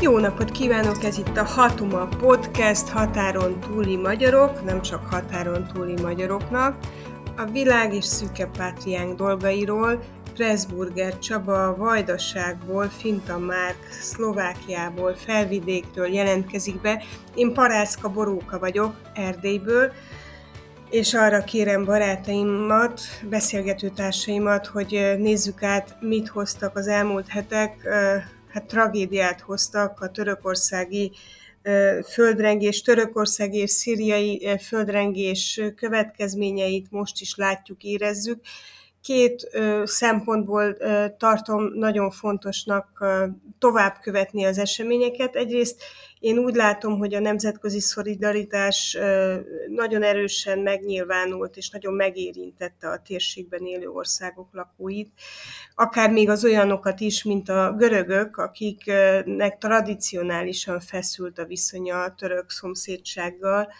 Jó napot kívánok, ez itt a Hatuma Podcast, határon túli magyarok, nem csak határon túli magyaroknak. A világ és szűke pátriánk dolgairól Pressburger Csaba Vajdaságból, Finta Márk, Szlovákiából, Felvidéktől jelentkezik be. Én Parászka Boróka vagyok, Erdélyből, és arra kérem barátaimat, beszélgetőtársaimat, hogy nézzük át, mit hoztak az elmúlt hetek, hát tragédiát hoztak a törökországi földrengés, törökországi és szíriai földrengés következményeit most is látjuk, érezzük, két szempontból tartom nagyon fontosnak tovább követni az eseményeket. Egyrészt én úgy látom, hogy a nemzetközi szolidaritás nagyon erősen megnyilvánult és nagyon megérintette a térségben élő országok lakóit, akár még az olyanokat is, mint a görögök, akiknek tradicionálisan feszült a viszonya a török szomszédsággal,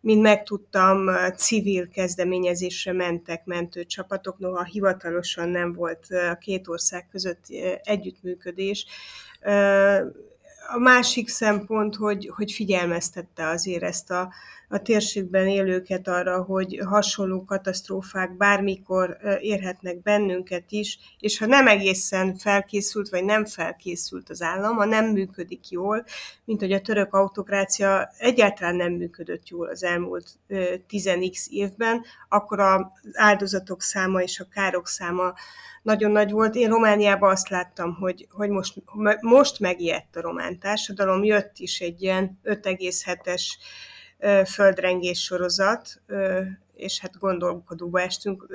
mint megtudtam, civil kezdeményezésre mentek mentőcsapatok, noha hivatalosan nem volt a két ország között együttműködés. A másik szempont, hogy, hogy figyelmeztette azért ezt a, a térségben élőket arra, hogy hasonló katasztrófák bármikor érhetnek bennünket is, és ha nem egészen felkészült, vagy nem felkészült az állam, ha nem működik jól, mint hogy a török autokrácia egyáltalán nem működött jól az elmúlt 10x évben, akkor az áldozatok száma és a károk száma nagyon nagy volt. Én Romániában azt láttam, hogy, hogy most, most megijedt a román társadalom, jött is egy ilyen 5,7-es földrengés sorozat, és hát gondolkodóba estünk.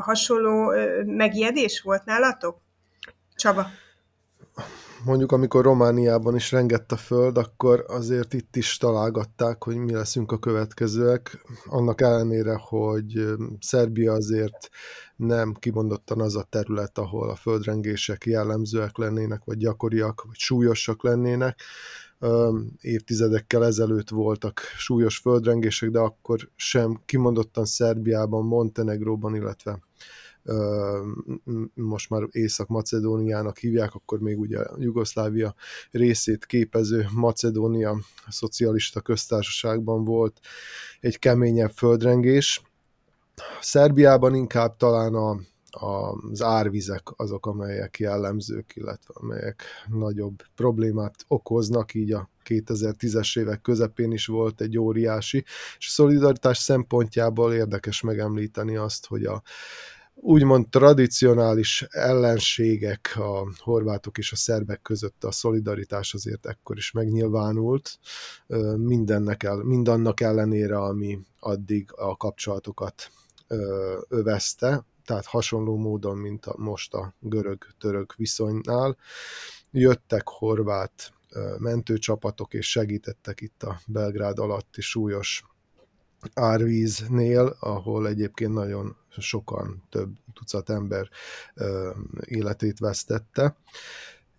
Hasonló megijedés volt nálatok? Csaba? mondjuk amikor Romániában is rengett a föld, akkor azért itt is találgatták, hogy mi leszünk a következőek. Annak ellenére, hogy Szerbia azért nem kimondottan az a terület, ahol a földrengések jellemzőek lennének, vagy gyakoriak, vagy súlyosak lennének. Évtizedekkel ezelőtt voltak súlyos földrengések, de akkor sem kimondottan Szerbiában, Montenegróban, illetve most már Észak-Macedóniának hívják, akkor még ugye Jugoszlávia részét képező Macedónia szocialista köztársaságban volt egy keményebb földrengés. Szerbiában inkább talán a, az árvizek azok, amelyek jellemzők, illetve amelyek nagyobb problémát okoznak, így a 2010-es évek közepén is volt egy óriási, és a szolidaritás szempontjából érdekes megemlíteni azt, hogy a úgymond tradicionális ellenségek a horvátok és a szerbek között a szolidaritás azért ekkor is megnyilvánult, mindennek el, mindannak ellenére, ami addig a kapcsolatokat övezte, tehát hasonló módon, mint a, most a görög-török viszonynál. Jöttek horvát mentőcsapatok, és segítettek itt a Belgrád alatti súlyos árvíznél, ahol egyébként nagyon sokan, több tucat ember életét vesztette.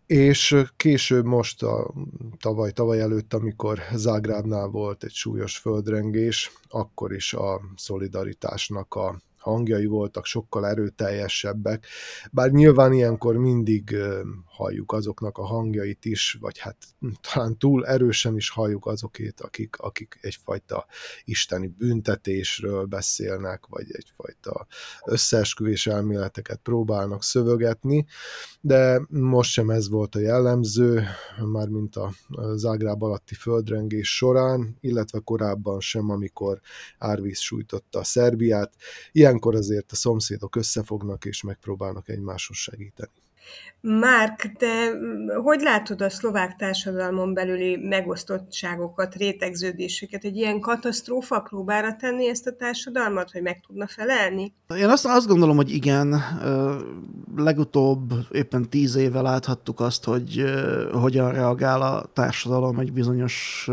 És később most, a, tavaly, tavaly előtt, amikor Zágrábnál volt egy súlyos földrengés, akkor is a szolidaritásnak a hangjai voltak, sokkal erőteljesebbek, bár nyilván ilyenkor mindig halljuk azoknak a hangjait is, vagy hát talán túl erősen is halljuk azokét, akik, akik egyfajta isteni büntetésről beszélnek, vagy egyfajta összeesküvés elméleteket próbálnak szövögetni, de most sem ez volt a jellemző, mármint a Zágráb alatti földrengés során, illetve korábban sem, amikor árvíz sújtotta a Szerbiát. Ilyenkor azért a szomszédok összefognak és megpróbálnak egymáshoz segíteni. Márk, te hogy látod a szlovák társadalmon belüli megosztottságokat, rétegződéseket? Egy ilyen katasztrófa próbára tenni ezt a társadalmat, hogy meg tudna felelni? Én azt, azt gondolom, hogy igen. Legutóbb éppen tíz éve láthattuk azt, hogy hogyan reagál a társadalom egy bizonyos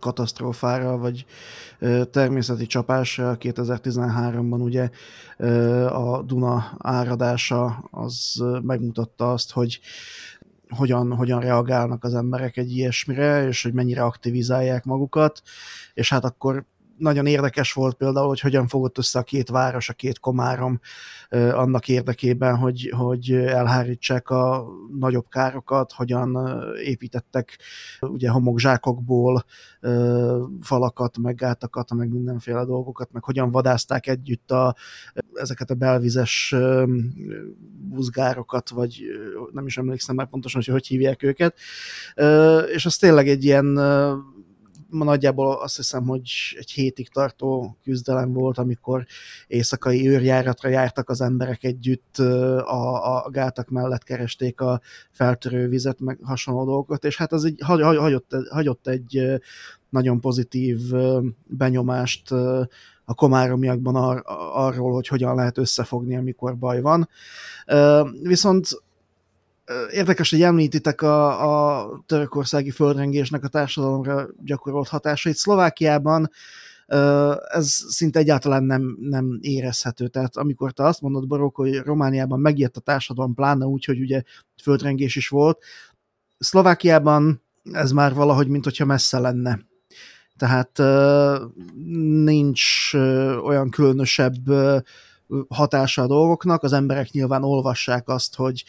katasztrófára, vagy természeti csapásra. 2013-ban ugye a Duna áradása az megmutatta azt, hogy hogyan, hogyan reagálnak az emberek egy ilyesmire, és hogy mennyire aktivizálják magukat, és hát akkor nagyon érdekes volt például, hogy hogyan fogott össze a két város, a két komárom annak érdekében, hogy, hogy elhárítsák a nagyobb károkat, hogyan építettek ugye homokzsákokból falakat, meg gátakat, meg mindenféle dolgokat, meg hogyan vadázták együtt a, ezeket a belvizes buzgárokat, vagy nem is emlékszem már pontosan, hogy hogy hívják őket. És az tényleg egy ilyen ma nagyjából azt hiszem, hogy egy hétig tartó küzdelem volt, amikor éjszakai őrjáratra jártak az emberek együtt, a, a gátak mellett keresték a feltörő vizet, meg hasonló dolgokat, és hát az egy, hagyott, hagyott egy nagyon pozitív benyomást a komáromiakban ar- arról, hogy hogyan lehet összefogni, amikor baj van. Viszont Érdekes, hogy említitek a, a törökországi földrengésnek a társadalomra gyakorolt hatásait. Szlovákiában ez szinte egyáltalán nem, nem érezhető. Tehát amikor te azt mondod, Barok, hogy Romániában megijedt a társadalom, pláne úgy, hogy ugye földrengés is volt, Szlovákiában ez már valahogy, mint hogyha messze lenne. Tehát nincs olyan különösebb hatása a dolgoknak, az emberek nyilván olvassák azt, hogy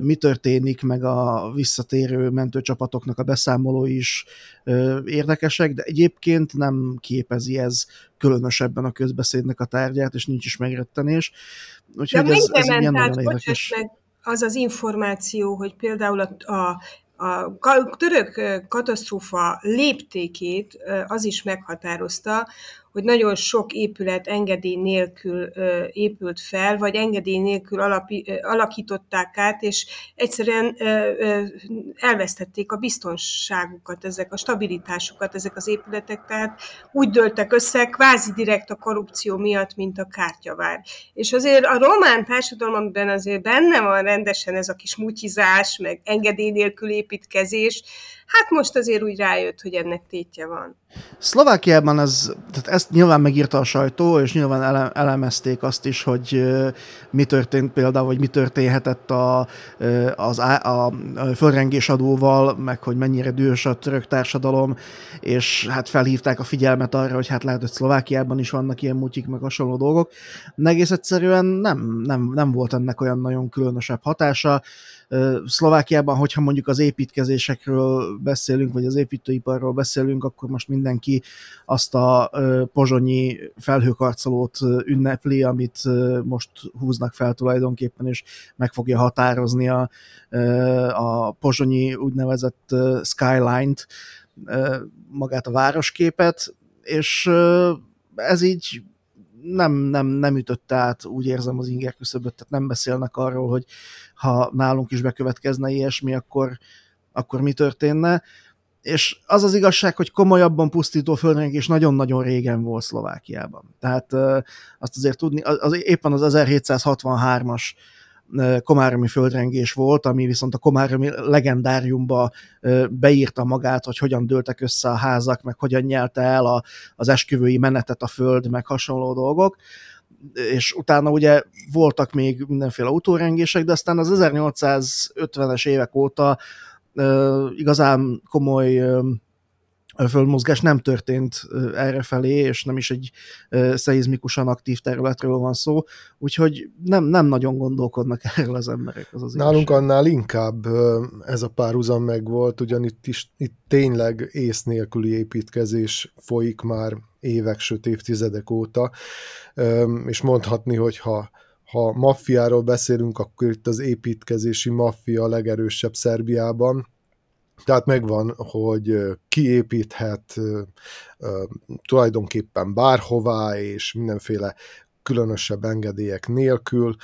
mi történik, meg a visszatérő mentőcsapatoknak a beszámolói is érdekesek, de egyébként nem képezi ez különösebben a közbeszédnek a tárgyát, és nincs is megrettenés. Úgyhogy de ez, ez ilyen nagyon érdekes. Meg az az információ, hogy például a, a a török katasztrófa léptékét az is meghatározta, hogy nagyon sok épület engedély nélkül épült fel, vagy engedély nélkül alapi, alakították át, és egyszerűen elvesztették a biztonságukat, ezek a stabilitásukat, ezek az épületek, tehát úgy dőltek össze, kvázi direkt a korrupció miatt, mint a kártyavár. És azért a román társadalomban azért benne van rendesen ez a kis mutyizás, meg engedély nélkül építkezés, hát most azért úgy rájött, hogy ennek tétje van. Szlovákiában ez, tehát ezt nyilván megírta a sajtó, és nyilván elemezték azt is, hogy mi történt például, vagy mi történhetett a, az, a, a fölrengés adóval, meg hogy mennyire dühös a török társadalom, és hát felhívták a figyelmet arra, hogy hát lehet, hogy Szlovákiában is vannak ilyen mutyik, meg hasonló dolgok. De egész egyszerűen nem, nem, nem volt ennek olyan nagyon különösebb hatása. Szlovákiában, hogyha mondjuk az építkezésekről beszélünk, vagy az építőiparról beszélünk, akkor most mindenki azt a pozsonyi felhőkarcolót ünnepli, amit most húznak fel tulajdonképpen, és meg fogja határozni a, a pozsonyi úgynevezett skyline-t, magát a városképet, és ez így nem, nem, nem ütött át, úgy érzem az inger küszöböt, tehát nem beszélnek arról, hogy ha nálunk is bekövetkezne ilyesmi, akkor, akkor mi történne. És az az igazság, hogy komolyabban pusztító földrengés nagyon-nagyon régen volt Szlovákiában. Tehát azt azért tudni, az, éppen az 1763-as komáromi földrengés volt, ami viszont a komáromi legendáriumba beírta magát, hogy hogyan dőltek össze a házak, meg hogyan nyelte el a, az esküvői menetet a föld, meg hasonló dolgok. És utána ugye voltak még mindenféle utórengések, de aztán az 1850-es évek óta igazán komoly földmozgás nem történt errefelé, és nem is egy szeizmikusan aktív területről van szó, úgyhogy nem, nem nagyon gondolkodnak erről az emberek. Az az Nálunk igazság. annál inkább ez a párhuzam megvolt, ugyan itt, is, itt tényleg ész nélküli építkezés folyik már évek, sőt évtizedek óta, és mondhatni, hogy ha ha maffiáról beszélünk, akkor itt az építkezési maffia a legerősebb Szerbiában, tehát megvan, hogy kiépíthet tulajdonképpen bárhová, és mindenféle különösebb engedélyek nélkül.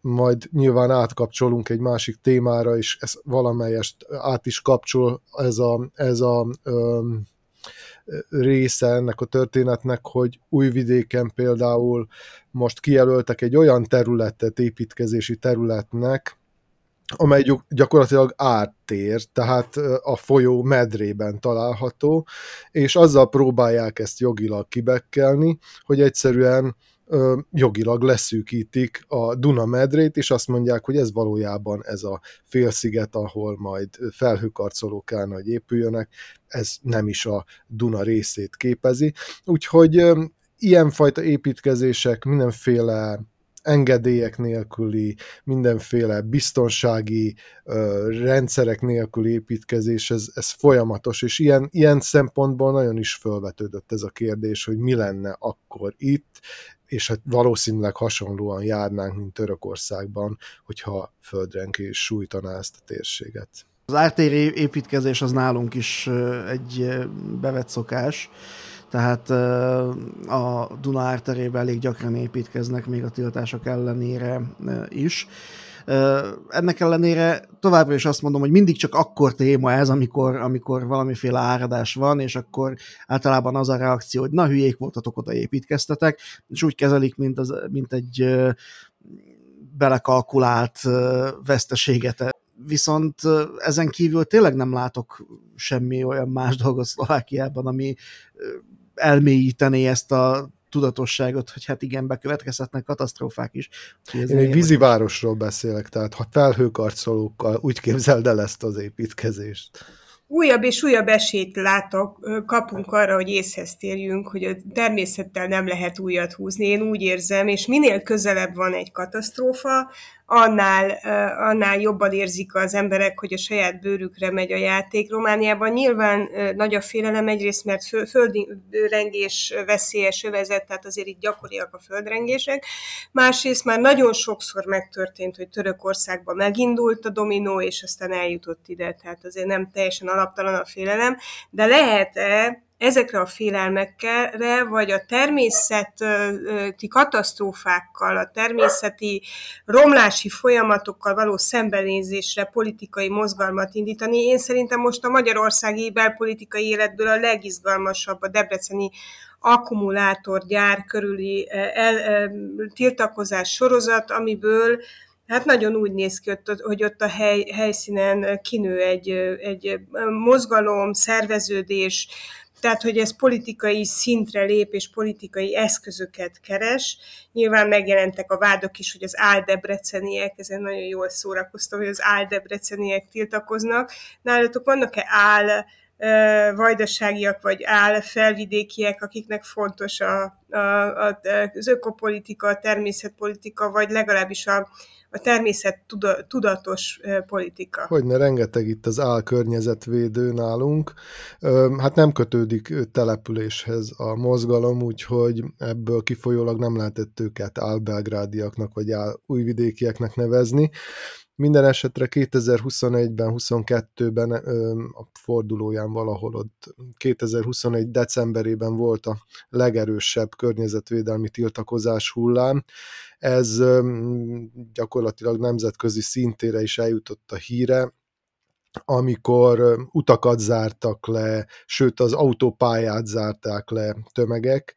Majd nyilván átkapcsolunk egy másik témára, és ez valamelyest át is kapcsol ez a, ez a része ennek a történetnek, hogy Újvidéken például most kijelöltek egy olyan területet, építkezési területnek, amely gyakorlatilag áttér, tehát a folyó medrében található, és azzal próbálják ezt jogilag kibekkelni, hogy egyszerűen jogilag leszűkítik a Duna medrét, és azt mondják, hogy ez valójában ez a félsziget, ahol majd felhőkarcolók kellene, hogy épüljönek, ez nem is a Duna részét képezi. Úgyhogy ilyenfajta építkezések mindenféle engedélyek nélküli, mindenféle biztonsági ö, rendszerek nélküli építkezés, ez, ez folyamatos, és ilyen, ilyen szempontból nagyon is felvetődött ez a kérdés, hogy mi lenne akkor itt, és hát valószínűleg hasonlóan járnánk, mint Törökországban, hogyha földrengés sújtaná ezt a térséget. Az ártéri építkezés az nálunk is egy bevett szokás, tehát a Duna árterében elég gyakran építkeznek még a tiltások ellenére is. Ennek ellenére továbbra is azt mondom, hogy mindig csak akkor téma ez, amikor, amikor valamiféle áradás van, és akkor általában az a reakció, hogy na hülyék voltatok, oda építkeztetek, és úgy kezelik, mint, az, mint egy belekalkulált veszteséget. Viszont ezen kívül tényleg nem látok semmi olyan más dolgot Szlovákiában, ami elmélyítené ezt a tudatosságot, hogy hát igen, bekövetkezhetnek katasztrófák is. Én egy vízivárosról beszélek, tehát ha felhőkarcolókkal úgy képzeld el ezt az építkezést újabb és újabb esélyt látok, kapunk arra, hogy észhez térjünk, hogy a természettel nem lehet újat húzni. Én úgy érzem, és minél közelebb van egy katasztrófa, annál, annál jobban érzik az emberek, hogy a saját bőrükre megy a játék. Romániában nyilván nagy a félelem egyrészt, mert földrengés veszélyes övezet, tehát azért itt gyakoriak a földrengések. Másrészt már nagyon sokszor megtörtént, hogy Törökországban megindult a dominó, és aztán eljutott ide, tehát azért nem teljesen alaptalan a félelem, de lehet-e ezekre a félelmekre, vagy a természeti katasztrófákkal, a természeti romlási folyamatokkal való szembenézésre politikai mozgalmat indítani. Én szerintem most a magyarországi belpolitikai életből a legizgalmasabb a debreceni akkumulátorgyár körüli el, el, tiltakozás sorozat, amiből Hát nagyon úgy néz ki, hogy ott a hely, helyszínen kinő egy, egy mozgalom, szerveződés, tehát hogy ez politikai szintre lép és politikai eszközöket keres. Nyilván megjelentek a vádok is, hogy az áldebreceniek, ezen nagyon jól szórakoztam, hogy az áldebreceniek tiltakoznak. Nálatok vannak-e áll vajdaságiak vagy áll felvidékiek, akiknek fontos a, a, a, az ökopolitika, a természetpolitika, vagy legalábbis a, a természet tudatos politika. Hogyne, rengeteg itt az álkörnyezetvédő nálunk. Hát nem kötődik településhez a mozgalom, úgyhogy ebből kifolyólag nem lehetett őket álbelgrádiaknak vagy áll újvidékieknek nevezni. Minden esetre 2021-ben, 22-ben a fordulóján valahol ott 2021 decemberében volt a legerősebb környezetvédelmi tiltakozás hullám. Ez gyakorlatilag nemzetközi szintére is eljutott a híre, amikor utakat zártak le, sőt az autópályát zárták le tömegek,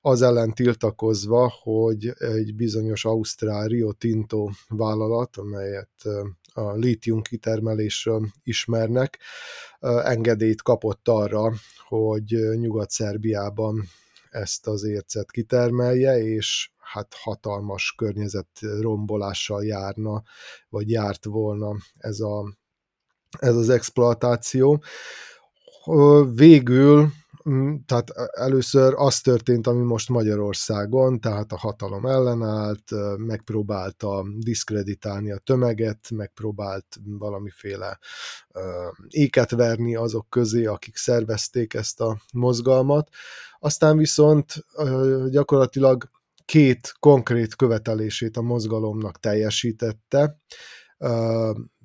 az ellen tiltakozva, hogy egy bizonyos Ausztrál Rio Tinto vállalat, amelyet a lítium kitermelésről ismernek, engedélyt kapott arra, hogy Nyugat-Szerbiában ezt az ércet kitermelje, és hát hatalmas környezetrombolással járna, vagy járt volna ez, a, ez az exploatáció. Végül tehát először az történt, ami most Magyarországon, tehát a hatalom ellenállt, megpróbálta diszkreditálni a tömeget, megpróbált valamiféle éket verni azok közé, akik szervezték ezt a mozgalmat. Aztán viszont gyakorlatilag két konkrét követelését a mozgalomnak teljesítette,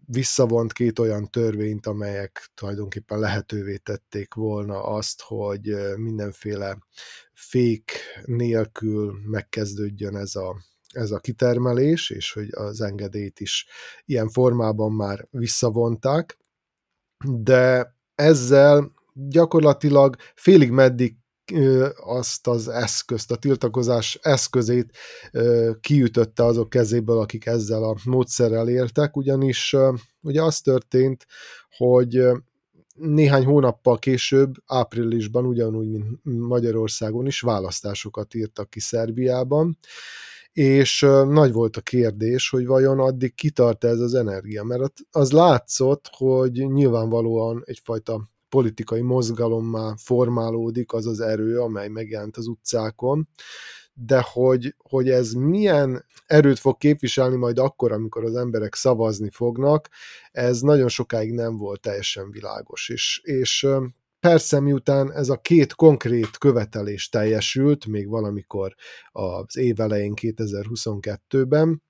visszavont két olyan törvényt, amelyek tulajdonképpen lehetővé tették volna azt, hogy mindenféle fék nélkül megkezdődjön ez a, ez a kitermelés, és hogy az engedélyt is ilyen formában már visszavonták, de ezzel gyakorlatilag félig meddig azt az eszközt, a tiltakozás eszközét kiütötte azok kezéből, akik ezzel a módszerrel éltek, ugyanis ugye az történt, hogy néhány hónappal később, áprilisban, ugyanúgy, mint Magyarországon is választásokat írtak ki Szerbiában, és nagy volt a kérdés, hogy vajon addig kitart ez az energia, mert az látszott, hogy nyilvánvalóan egyfajta politikai mozgalommá formálódik az az erő, amely megjelent az utcákon, de hogy, hogy ez milyen erőt fog képviselni majd akkor, amikor az emberek szavazni fognak, ez nagyon sokáig nem volt teljesen világos. És, és persze miután ez a két konkrét követelés teljesült, még valamikor az év elején 2022-ben,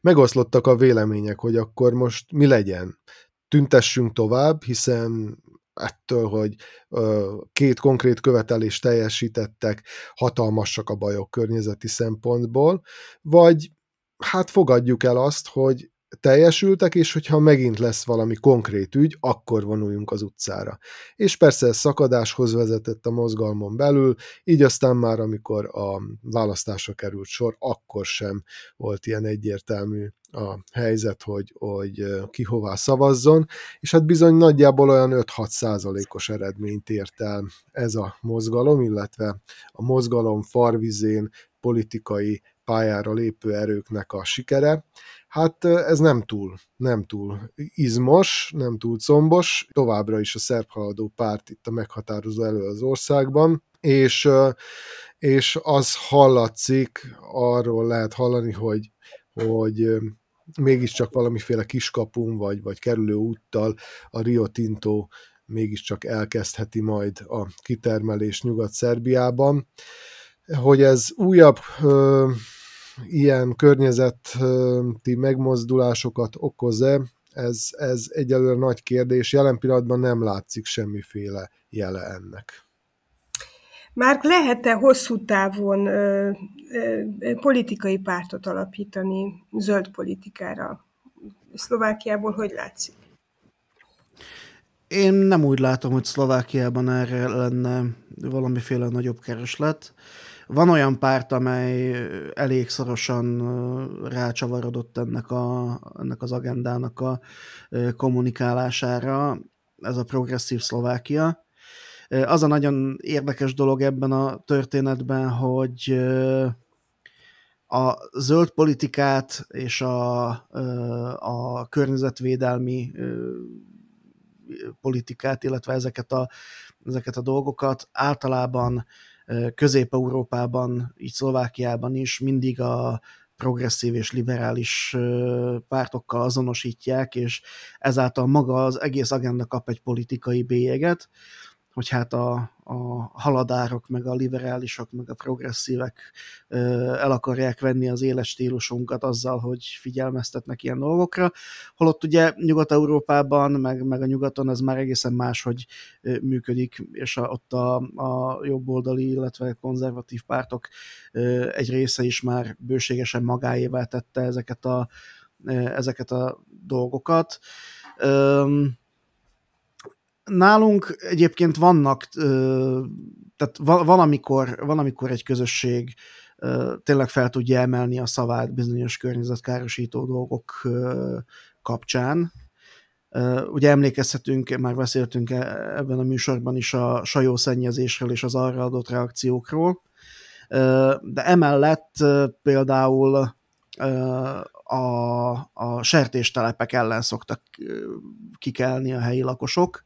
megoszlottak a vélemények, hogy akkor most mi legyen. Tüntessünk tovább, hiszen ettől, hogy két konkrét követelést teljesítettek, hatalmasak a bajok környezeti szempontból, vagy hát fogadjuk el azt, hogy teljesültek, és hogyha megint lesz valami konkrét ügy, akkor vonuljunk az utcára. És persze ez szakadáshoz vezetett a mozgalmon belül, így aztán már, amikor a választásra került sor, akkor sem volt ilyen egyértelmű a helyzet, hogy, hogy ki hová szavazzon, és hát bizony nagyjából olyan 5-6 százalékos eredményt ért el ez a mozgalom, illetve a mozgalom farvizén politikai pályára lépő erőknek a sikere. Hát ez nem túl, nem túl izmos, nem túl combos, továbbra is a szerb haladó párt itt a meghatározó elő az országban, és, és az hallatszik, arról lehet hallani, hogy, hogy mégiscsak valamiféle kiskapun vagy, vagy kerülő úttal a Rio Tinto mégiscsak elkezdheti majd a kitermelés Nyugat-Szerbiában. Hogy ez újabb ö, ilyen környezeti megmozdulásokat okoz-e, ez, ez egyelőre nagy kérdés. Jelen pillanatban nem látszik semmiféle jele ennek. Már lehet-e hosszú távon ö, ö, politikai pártot alapítani zöld politikára? Szlovákiából hogy látszik? Én nem úgy látom, hogy Szlovákiában erre lenne valamiféle nagyobb kereslet. Van olyan párt, amely elég szorosan rácsavarodott ennek, a, ennek az agendának a kommunikálására, ez a progresszív Szlovákia. Az a nagyon érdekes dolog ebben a történetben, hogy a zöld politikát és a, a környezetvédelmi politikát, illetve ezeket a, ezeket a dolgokat általában Közép-Európában, így Szlovákiában is mindig a progresszív és liberális pártokkal azonosítják, és ezáltal maga az egész agenda kap egy politikai bélyeget, hogy hát a, a haladárok, meg a liberálisok, meg a progresszívek el akarják venni az éles stílusunkat azzal, hogy figyelmeztetnek ilyen dolgokra. Holott ugye Nyugat-Európában, meg, meg a nyugaton ez már egészen más, hogy működik, és a, ott a, a jobboldali, illetve konzervatív pártok egy része is már bőségesen magáévá tette ezeket a, ezeket a dolgokat. Nálunk egyébként vannak, tehát van, amikor, van, amikor egy közösség tényleg fel tudja emelni a szavát bizonyos környezetkárosító dolgok kapcsán. Ugye emlékezhetünk, már beszéltünk e, ebben a műsorban is a sajószennyezésről és az arra adott reakciókról, de emellett például a, a sertéstelepek ellen szoktak kikelni a helyi lakosok.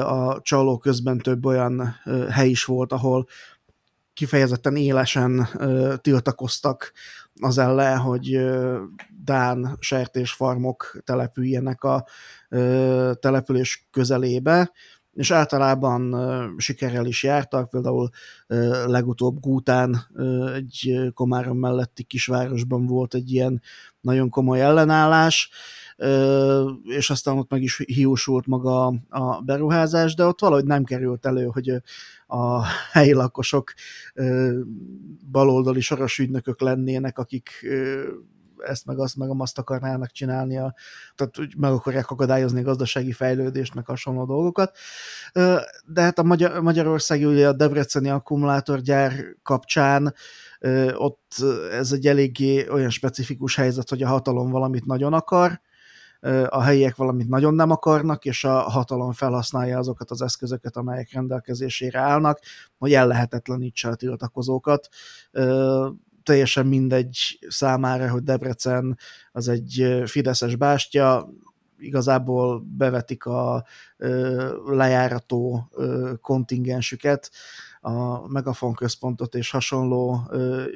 A csaló közben több olyan hely is volt, ahol kifejezetten élesen tiltakoztak az ellen, hogy Dán sertésfarmok települjenek a település közelébe, és általában sikerrel is jártak, például legutóbb Gútán egy Komárom melletti kisvárosban volt egy ilyen nagyon komoly ellenállás, és aztán ott meg is hiúsult maga a beruházás, de ott valahogy nem került elő, hogy a helyi lakosok baloldali soros ügynökök lennének, akik ezt meg azt meg azt akarnának csinálni, a, tehát hogy meg akarják akadályozni a gazdasági fejlődést, meg hasonló dolgokat. De hát a Magyar, Magyarországi ugye a Debreceni akkumulátorgyár kapcsán ott ez egy eléggé olyan specifikus helyzet, hogy a hatalom valamit nagyon akar, a helyiek valamit nagyon nem akarnak, és a hatalom felhasználja azokat az eszközöket, amelyek rendelkezésére állnak, hogy ellehetetlenítse a tiltakozókat teljesen mindegy számára, hogy Debrecen az egy fideszes bástya, igazából bevetik a lejárató kontingensüket, a Megafon központot és hasonló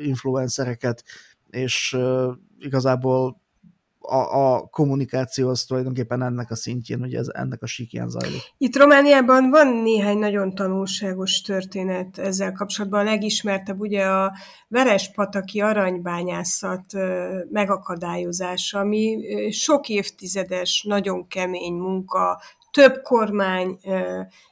influencereket, és igazából a, a kommunikáció az tulajdonképpen ennek a szintjén, hogy ez ennek a síkján zajlik. Itt Romániában van néhány nagyon tanulságos történet ezzel kapcsolatban. A legismertebb ugye a Verespataki aranybányászat megakadályozása, ami sok évtizedes, nagyon kemény munka, több kormány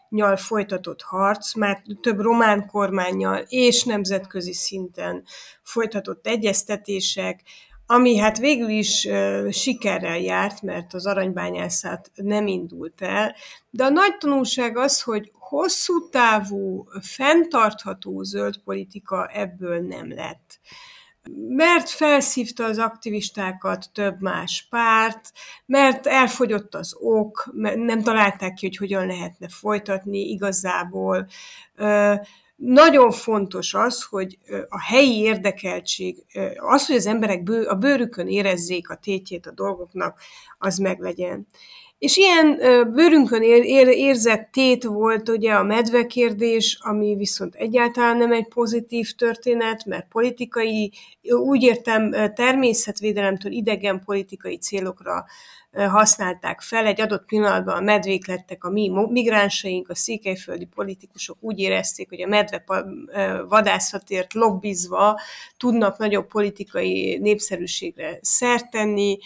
nyal folytatott harc, már több román kormányjal és nemzetközi szinten folytatott egyeztetések, ami hát végül is sikerrel járt, mert az aranybányászat nem indult el, de a nagy tanulság az, hogy hosszú távú, fenntartható zöld politika ebből nem lett. Mert felszívta az aktivistákat több más párt, mert elfogyott az ok, nem találták ki, hogy hogyan lehetne folytatni igazából. Nagyon fontos az, hogy a helyi érdekeltség, az, hogy az emberek bő, a bőrükön érezzék a tétjét a dolgoknak, az meglegyen. És ilyen bőrünkön ér, ér, érzett tét volt ugye a medve kérdés, ami viszont egyáltalán nem egy pozitív történet, mert politikai, úgy értem természetvédelemtől idegen politikai célokra használták fel. Egy adott pillanatban a medvék lettek a mi migránsaink, a székelyföldi politikusok úgy érezték, hogy a medve vadászatért lobbizva tudnak nagyobb politikai népszerűségre szert tenni,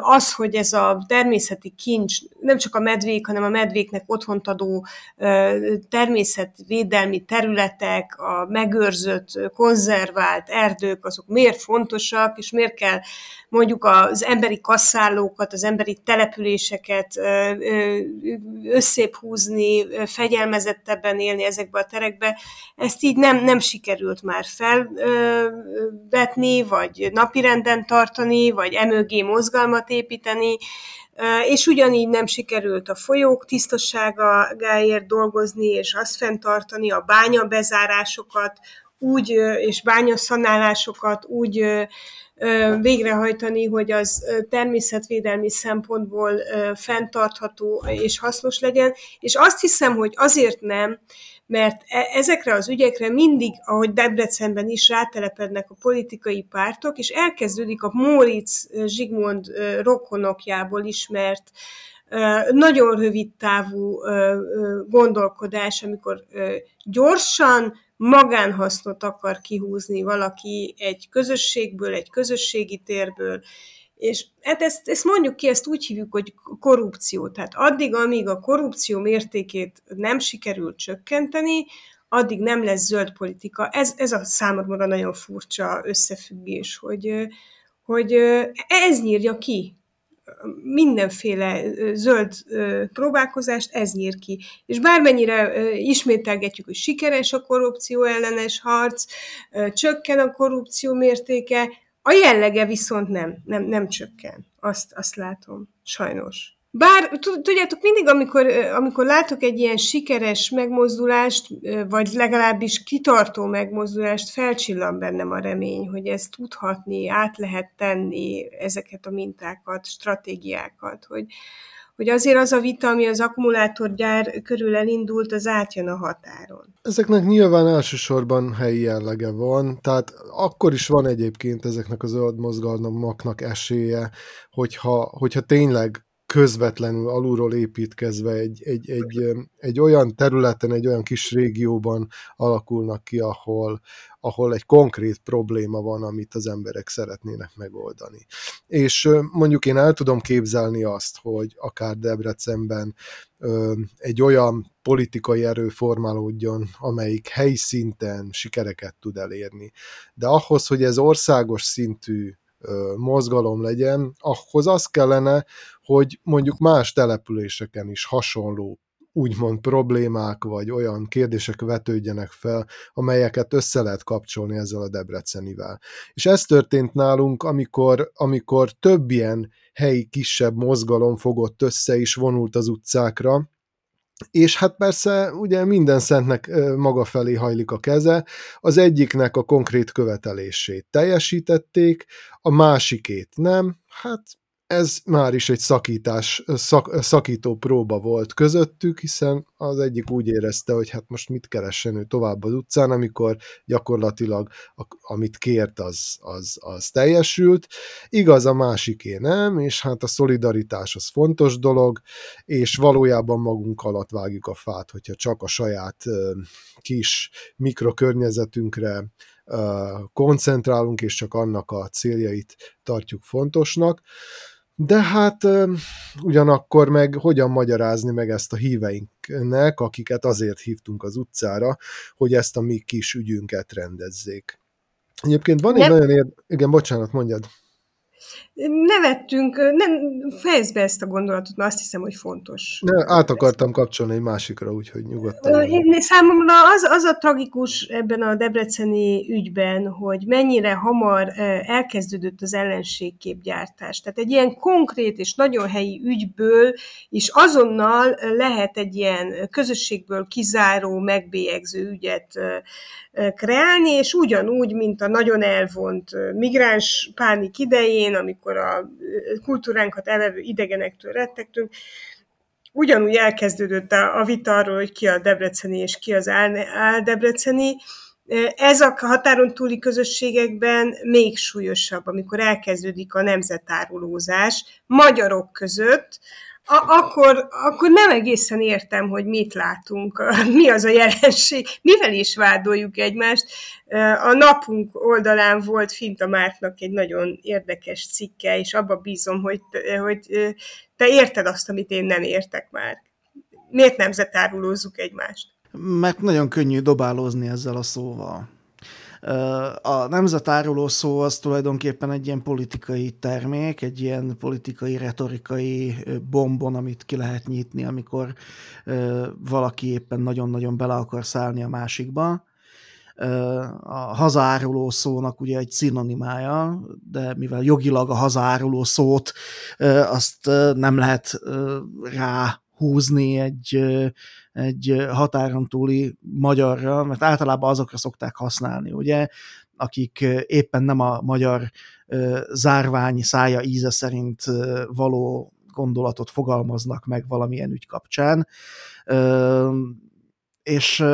az, hogy ez a természeti kincs nem csak a medvék, hanem a medvéknek otthont adó természetvédelmi területek, a megőrzött, konzervált erdők, azok miért fontosak, és miért kell mondjuk az emberi kasszálókat, az emberi településeket összép húzni, fegyelmezettebben élni ezekbe a terekbe. Ezt így nem, nem sikerült már felvetni, vagy napirenden tartani, vagy emögé mozgalmat építeni, és ugyanígy nem sikerült a folyók tisztaságáért dolgozni, és azt fenntartani, a bánya bezárásokat, úgy, és bányaszanálásokat úgy végrehajtani, hogy az természetvédelmi szempontból fenntartható és hasznos legyen. És azt hiszem, hogy azért nem, mert e, ezekre az ügyekre mindig, ahogy Debrecenben is rátelepednek a politikai pártok, és elkezdődik a Móricz Zsigmond rokonokjából ismert nagyon rövid távú gondolkodás, amikor gyorsan, magánhasznot akar kihúzni valaki egy közösségből, egy közösségi térből, és hát ezt, ezt mondjuk ki, ezt úgy hívjuk, hogy korrupció. Tehát addig, amíg a korrupció mértékét nem sikerül csökkenteni, addig nem lesz zöld politika. Ez, ez a számomra nagyon furcsa összefüggés, hogy, hogy ez nyírja ki mindenféle zöld próbálkozást ez nyír ki. És bármennyire ismételgetjük, hogy sikeres a korrupció ellenes harc, csökken a korrupció mértéke, a jellege viszont nem, nem, nem csökken. Azt, azt látom, sajnos. Bár tudjátok, mindig, amikor, amikor látok egy ilyen sikeres megmozdulást, vagy legalábbis kitartó megmozdulást, felcsillan bennem a remény, hogy ezt tudhatni, át lehet tenni ezeket a mintákat, stratégiákat, hogy, hogy azért az a vita, ami az akkumulátorgyár körül elindult, az átjön a határon. Ezeknek nyilván elsősorban helyi jellege van, tehát akkor is van egyébként ezeknek az zöld mozgalmaknak esélye, hogyha, hogyha tényleg közvetlenül alulról építkezve egy, egy, egy, egy olyan területen, egy olyan kis régióban alakulnak ki, ahol, ahol egy konkrét probléma van, amit az emberek szeretnének megoldani. És mondjuk én el tudom képzelni azt, hogy akár Debrecenben egy olyan politikai erő formálódjon, amelyik helyi szinten sikereket tud elérni. De ahhoz, hogy ez országos szintű mozgalom legyen, ahhoz az kellene, hogy mondjuk más településeken is hasonló úgymond problémák, vagy olyan kérdések vetődjenek fel, amelyeket össze lehet kapcsolni ezzel a Debrecenivel. És ez történt nálunk, amikor, amikor több ilyen helyi kisebb mozgalom fogott össze és vonult az utcákra, és hát persze ugye minden szentnek maga felé hajlik a keze, az egyiknek a konkrét követelését teljesítették, a másikét nem, hát ez már is egy szakítás, szak, szakító próba volt közöttük, hiszen az egyik úgy érezte, hogy hát most mit keressen ő tovább az utcán, amikor gyakorlatilag amit kért, az, az, az teljesült. Igaz, a másiké nem, és hát a szolidaritás az fontos dolog, és valójában magunk alatt vágjuk a fát, hogyha csak a saját kis mikrokörnyezetünkre koncentrálunk, és csak annak a céljait tartjuk fontosnak. De hát ugyanakkor meg hogyan magyarázni meg ezt a híveinknek, akiket azért hívtunk az utcára, hogy ezt a mi kis ügyünket rendezzék. Egyébként van egy nagyon ér... Igen, bocsánat, mondjad nevettünk, nem, fejezd be ezt a gondolatot, mert azt hiszem, hogy fontos. Ne, át akartam kapcsolni egy másikra, úgyhogy nyugodtan. Én, számomra az, az a tragikus ebben a debreceni ügyben, hogy mennyire hamar elkezdődött az ellenségképgyártás. Tehát egy ilyen konkrét és nagyon helyi ügyből is azonnal lehet egy ilyen közösségből kizáró, megbélyegző ügyet kreálni, és ugyanúgy, mint a nagyon elvont migráns pánik idején, amikor a kultúránkat elevő idegenektől rettegtünk, ugyanúgy elkezdődött a, a vita arról, hogy ki a debreceni és ki az áldebreceni. Ez a határon túli közösségekben még súlyosabb, amikor elkezdődik a nemzetárulózás magyarok között, a- akkor, akkor nem egészen értem, hogy mit látunk, mi az a jelenség, mivel is vádoljuk egymást. A napunk oldalán volt Finta Márknak egy nagyon érdekes cikke, és abba bízom, hogy, hogy te érted azt, amit én nem értek már. Miért nemzetárulózzuk egymást? Mert nagyon könnyű dobálózni ezzel a szóval. A nemzetáruló szó az tulajdonképpen egy ilyen politikai termék, egy ilyen politikai, retorikai bombon, amit ki lehet nyitni, amikor valaki éppen nagyon-nagyon bele akar szállni a másikba. A hazáruló szónak ugye egy szinonimája, de mivel jogilag a hazáruló szót azt nem lehet rá húzni egy, egy határon túli magyarra, mert általában azokra szokták használni, ugye, akik éppen nem a magyar zárvány szája íze szerint való gondolatot fogalmaznak meg valamilyen ügy kapcsán és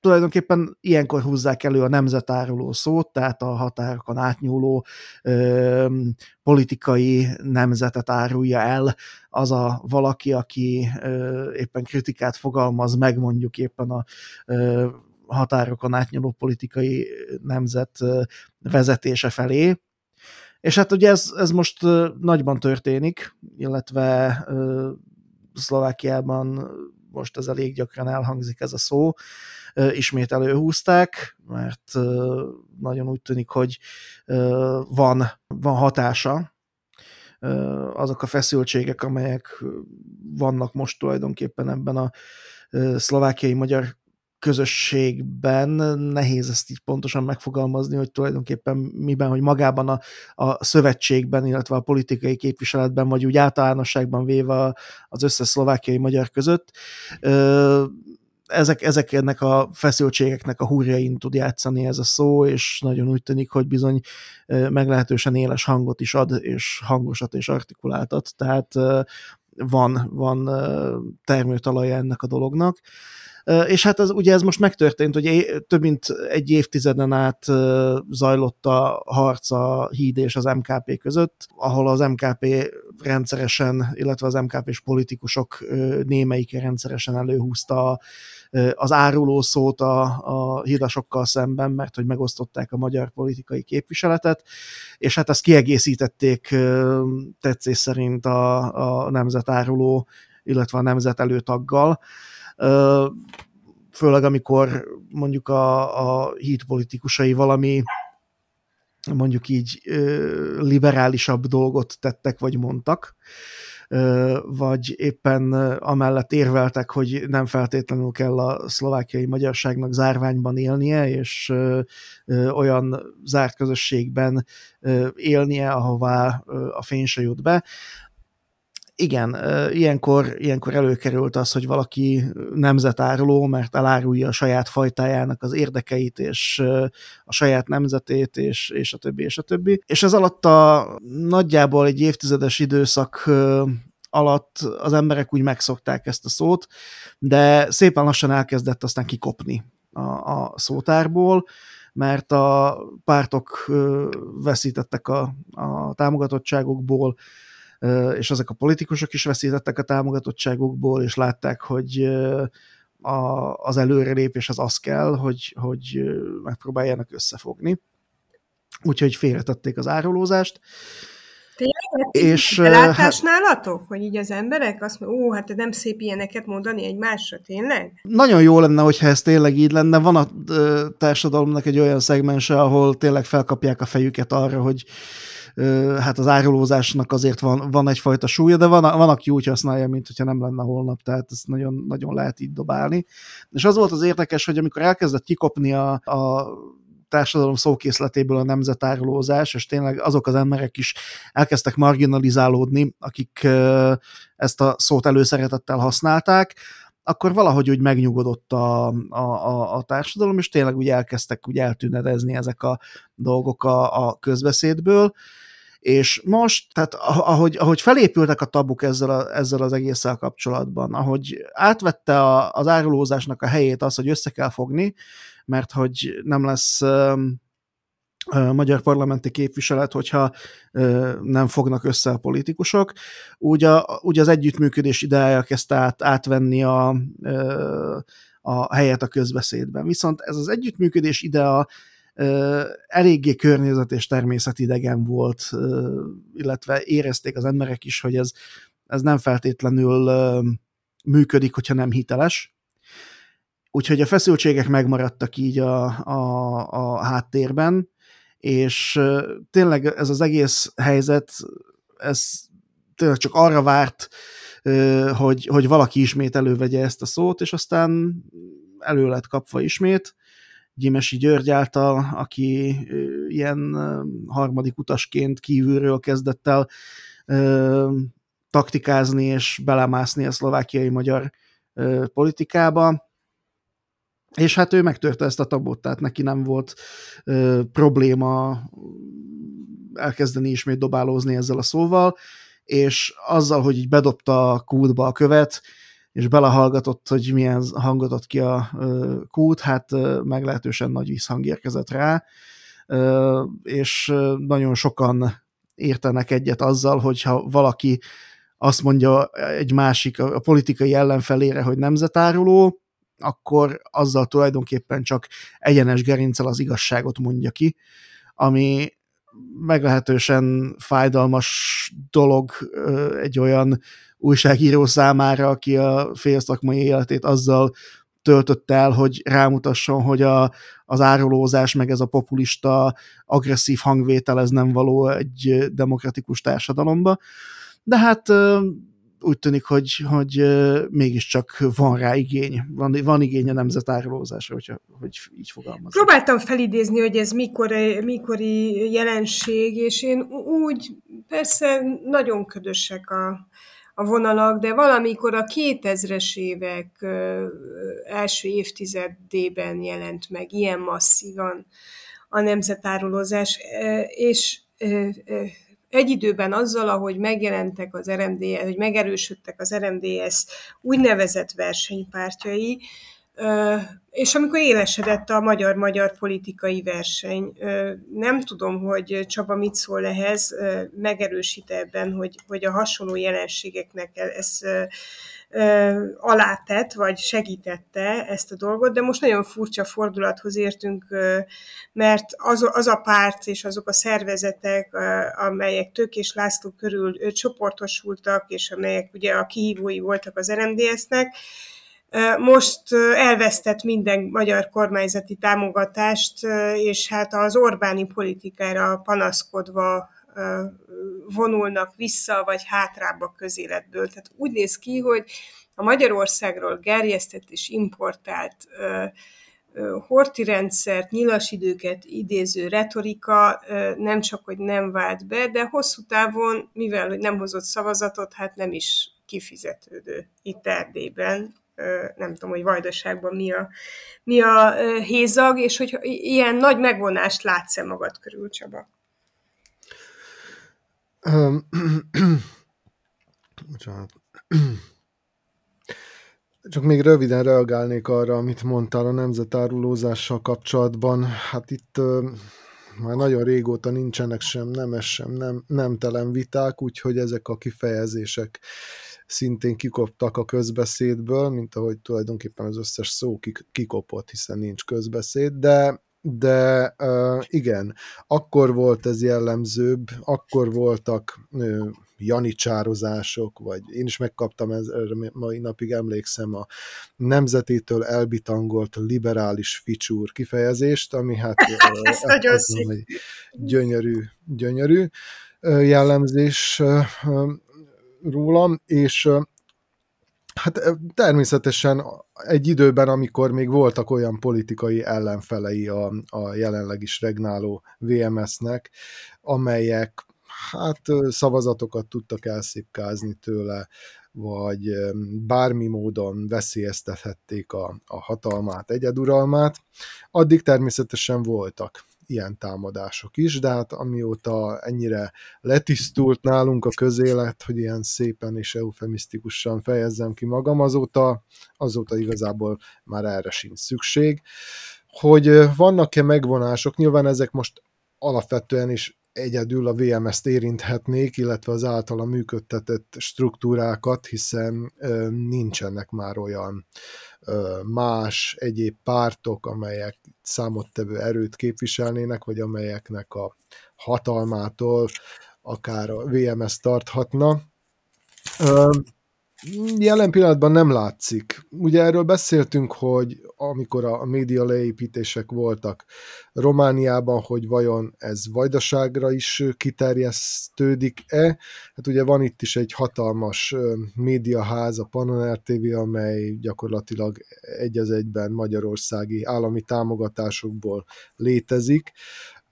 tulajdonképpen ilyenkor húzzák elő a nemzetáruló szót, tehát a határokon átnyúló uh, politikai nemzetet árulja el az a valaki, aki uh, éppen kritikát fogalmaz meg mondjuk éppen a uh, határokon átnyúló politikai nemzet uh, vezetése felé, és hát ugye ez, ez most nagyban történik, illetve uh, Szlovákiában most ez elég gyakran elhangzik ez a szó, ismét előhúzták, mert nagyon úgy tűnik, hogy van, van hatása azok a feszültségek, amelyek vannak most tulajdonképpen ebben a szlovákiai magyar közösségben nehéz ezt így pontosan megfogalmazni, hogy tulajdonképpen miben, hogy magában a, a szövetségben, illetve a politikai képviseletben, vagy úgy általánosságban véve az összes szlovákiai magyar között, ezek, ezek ennek a feszültségeknek a húrjain tud játszani ez a szó, és nagyon úgy tűnik, hogy bizony meglehetősen éles hangot is ad, és hangosat és artikuláltat, tehát van, van termőtalaja ennek a dolognak. És hát ez, ugye ez most megtörtént, hogy több mint egy évtizeden át zajlott a harc a híd és az MKP között, ahol az MKP rendszeresen, illetve az MKP-s politikusok némelyik rendszeresen előhúzta az áruló szót a, a hídasokkal szemben, mert hogy megosztották a magyar politikai képviseletet, és hát ezt kiegészítették tetszés szerint a, a nemzetáruló, illetve a nemzet előtaggal főleg amikor mondjuk a, a híd politikusai valami mondjuk így liberálisabb dolgot tettek vagy mondtak, vagy éppen amellett érveltek, hogy nem feltétlenül kell a szlovákiai magyarságnak zárványban élnie, és olyan zárt közösségben élnie, ahová a fény se jut be igen, ilyenkor, ilyenkor előkerült az, hogy valaki nemzetáruló, mert elárulja a saját fajtájának az érdekeit, és a saját nemzetét, és, és a többi, és a többi. És ez alatt a nagyjából egy évtizedes időszak alatt az emberek úgy megszokták ezt a szót, de szépen lassan elkezdett aztán kikopni a, a szótárból, mert a pártok veszítettek a, a támogatottságokból, és ezek a politikusok is veszítettek a támogatottságukból, és látták, hogy a, az előrelépés az az kell, hogy, hogy megpróbáljanak összefogni. Úgyhogy félretették az árulózást. Tényleg? És, belátás nálatok? Hogy így az emberek azt mondják, ó, hát nem szép ilyeneket mondani egymásra, tényleg? Nagyon jó lenne, hogyha ez tényleg így lenne. Van a társadalomnak egy olyan szegmense, ahol tényleg felkapják a fejüket arra, hogy hát az árulózásnak azért van, van egyfajta súlya, de van, van aki úgy használja, mint hogyha nem lenne holnap, tehát ezt nagyon, nagyon lehet így dobálni. És az volt az érdekes, hogy amikor elkezdett kikopni a, a társadalom szókészletéből a nemzetárulózás, és tényleg azok az emberek is elkezdtek marginalizálódni, akik ezt a szót előszeretettel használták, akkor valahogy úgy megnyugodott a, a, a, a társadalom, és tényleg úgy elkezdtek úgy eltűnedezni ezek a dolgok a, a közbeszédből, és most, tehát ahogy, ahogy felépültek a tabuk ezzel, a, ezzel az egésszel kapcsolatban, ahogy átvette a, az árulózásnak a helyét az, hogy össze kell fogni, mert hogy nem lesz magyar parlamenti képviselet, hogyha nem fognak össze a politikusok. Úgy, a, úgy az együttműködés ideája kezdte át, átvenni a, a helyet a közbeszédben. Viszont ez az együttműködés idea eléggé környezet és természetidegen volt, illetve érezték az emberek is, hogy ez, ez nem feltétlenül működik, hogyha nem hiteles. Úgyhogy a feszültségek megmaradtak így a, a, a háttérben, és tényleg ez az egész helyzet, ez tényleg csak arra várt, hogy, hogy valaki ismét elővegye ezt a szót, és aztán elő lett kapva ismét, Gyimesi György által, aki ilyen harmadik utasként kívülről kezdett el taktikázni és belemászni a szlovákiai magyar politikába, és hát ő megtörte ezt a tabot, tehát neki nem volt ö, probléma elkezdeni ismét dobálózni ezzel a szóval, és azzal, hogy így bedobta a kútba a követ, és belehallgatott, hogy milyen hangot ad ki a kút, hát meglehetősen nagy visszhang érkezett rá, és nagyon sokan értenek egyet azzal, hogyha valaki azt mondja egy másik, a politikai ellenfelére, hogy nemzetáruló, akkor azzal tulajdonképpen csak egyenes gerincel az igazságot mondja ki, ami meglehetősen fájdalmas dolog egy olyan újságíró számára, aki a félszakmai életét azzal töltött el, hogy rámutasson, hogy a, az árulózás, meg ez a populista, agresszív hangvétel, ez nem való egy demokratikus társadalomba. De hát úgy tűnik, hogy, hogy mégiscsak van rá igény, van, van igény a nemzetárulózásra, hogyha, hogy így fogalmazom. Próbáltam felidézni, hogy ez mikor, mikori jelenség, és én úgy, persze nagyon ködösek a, a vonalak, de valamikor a 2000-es évek első évtizedében jelent meg ilyen masszívan a nemzetárulózás, és egy időben azzal, ahogy megjelentek az RMDS, hogy megerősödtek az RMDS úgynevezett versenypártjai, és amikor élesedett a magyar-magyar politikai verseny, nem tudom, hogy Csaba mit szól ehhez, megerősít ebben, hogy, hogy a hasonló jelenségeknek ez alátett, vagy segítette ezt a dolgot, de most nagyon furcsa fordulathoz értünk, mert az, az a párt és azok a szervezetek, amelyek Tök és László körül csoportosultak, és amelyek ugye a kihívói voltak az RMDS-nek, most elvesztett minden magyar kormányzati támogatást, és hát az Orbáni politikára panaszkodva vonulnak vissza, vagy hátrább a közéletből. Tehát úgy néz ki, hogy a Magyarországról gerjesztett és importált horti rendszert, nyilasidőket idéző retorika nem csak, hogy nem vált be, de hosszú távon, mivel hogy nem hozott szavazatot, hát nem is kifizetődő itt Erdélyben. Nem tudom, hogy Vajdaságban mi a, mi a hézag, és hogy ilyen nagy megvonást látsz-e magad körül, Csaba? Csak még röviden reagálnék arra, amit mondtál a nemzetárulózással kapcsolatban. Hát itt már nagyon régóta nincsenek sem nemes, sem nem, nemtelen viták, úgyhogy ezek a kifejezések szintén kikoptak a közbeszédből, mint ahogy tulajdonképpen az összes szó kikopott, hiszen nincs közbeszéd, de de uh, igen, akkor volt ez jellemzőbb, akkor voltak uh, janicsározások, vagy én is megkaptam, ez, mai napig emlékszem a nemzetétől elbitangolt liberális ficsúr kifejezést, ami hát ez nagyon szép. gyönyörű, gyönyörű jellemzés rólam, és Hát természetesen egy időben, amikor még voltak olyan politikai ellenfelei a, a jelenleg is regnáló VMS-nek, amelyek hát szavazatokat tudtak elszépkázni tőle, vagy bármi módon veszélyeztethették a, a hatalmát, egyeduralmát, addig természetesen voltak ilyen támadások is, de hát amióta ennyire letisztult nálunk a közélet, hogy ilyen szépen és eufemisztikusan fejezzem ki magam, azóta, azóta igazából már erre sincs szükség. Hogy vannak-e megvonások, nyilván ezek most alapvetően is egyedül a VMS-t érinthetnék, illetve az általa működtetett struktúrákat, hiszen nincsenek már olyan más egyéb pártok, amelyek számottevő erőt képviselnének, vagy amelyeknek a hatalmától akár a VMS tarthatna. Jelen pillanatban nem látszik. Ugye erről beszéltünk, hogy amikor a média leépítések voltak Romániában, hogy vajon ez vajdaságra is kiterjesztődik-e. Hát ugye van itt is egy hatalmas médiaház, a Panoner TV, amely gyakorlatilag egy az egyben magyarországi állami támogatásokból létezik,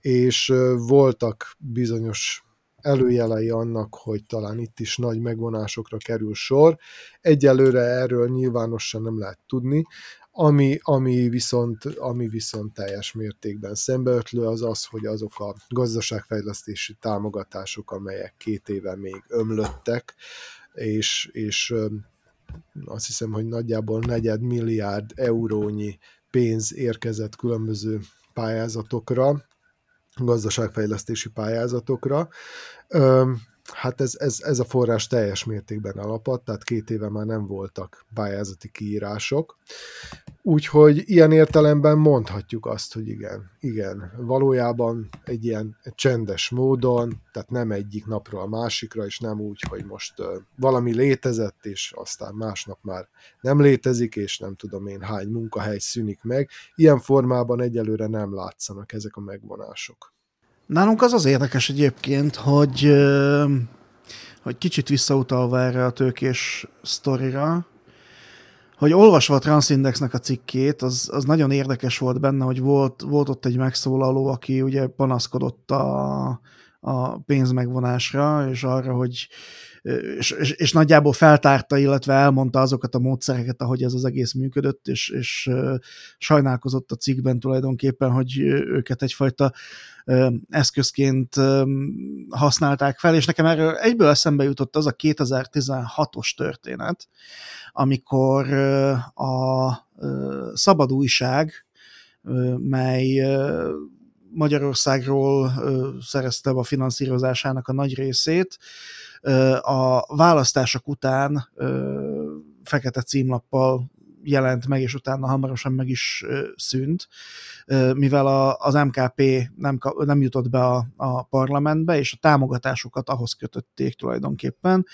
és voltak bizonyos előjelei annak, hogy talán itt is nagy megvonásokra kerül sor. Egyelőre erről nyilvánosan nem lehet tudni. Ami, ami, viszont, ami viszont teljes mértékben szembeötlő az az, hogy azok a gazdaságfejlesztési támogatások, amelyek két éve még ömlöttek, és, és azt hiszem, hogy nagyjából negyed milliárd eurónyi pénz érkezett különböző pályázatokra, gazdaságfejlesztési pályázatokra. Hát ez, ez, ez a forrás teljes mértékben alapadt, tehát két éve már nem voltak pályázati kiírások. Úgyhogy ilyen értelemben mondhatjuk azt, hogy igen, igen, valójában egy ilyen csendes módon, tehát nem egyik napról a másikra, és nem úgy, hogy most valami létezett, és aztán másnap már nem létezik, és nem tudom én hány munkahely szűnik meg. Ilyen formában egyelőre nem látszanak ezek a megvonások. Nálunk az az érdekes egyébként, hogy, hogy kicsit visszautalva erre a tőkés sztorira, hogy olvasva a Transindexnek a cikkét, az, az nagyon érdekes volt benne, hogy volt, volt ott egy megszólaló, aki ugye panaszkodott a, a pénzmegvonásra, és arra, hogy és, és, és nagyjából feltárta, illetve elmondta azokat a módszereket, ahogy ez az egész működött, és, és sajnálkozott a cikkben tulajdonképpen, hogy őket egyfajta eszközként használták fel, és nekem erről egyből eszembe jutott az a 2016-os történet, amikor a Szabad Újság, mely Magyarországról szerezte a finanszírozásának a nagy részét, a választások után fekete címlappal jelent meg, és utána hamarosan meg is szűnt, mivel az MKP nem, nem jutott be a, a parlamentbe, és a támogatásokat ahhoz kötötték tulajdonképpen,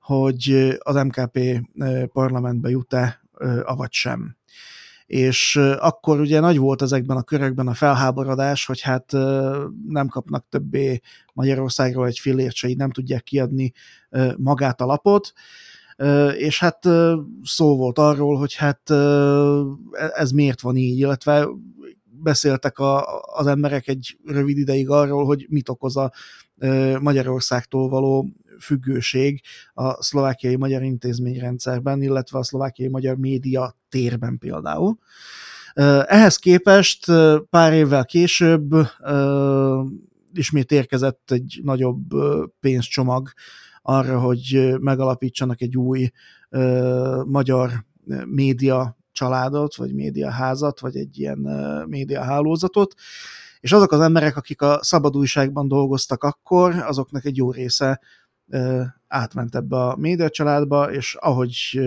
hogy az MKP parlamentbe jut-e, avagy sem. És akkor ugye nagy volt ezekben a körökben a felháborodás, hogy hát nem kapnak többé Magyarországról egy fillért se, így nem tudják kiadni magát a lapot, és hát szó volt arról, hogy hát ez miért van így, illetve beszéltek a, az emberek egy rövid ideig arról, hogy mit okoz a Magyarországtól való függőség a szlovákiai magyar intézményrendszerben, illetve a szlovákiai magyar média térben például. Ehhez képest pár évvel később ismét érkezett egy nagyobb pénzcsomag arra, hogy megalapítsanak egy új magyar média családot, vagy médiaházat, vagy egy ilyen médiahálózatot, és azok az emberek, akik a szabadújságban dolgoztak akkor, azoknak egy jó része átment ebbe a média családba, és ahogy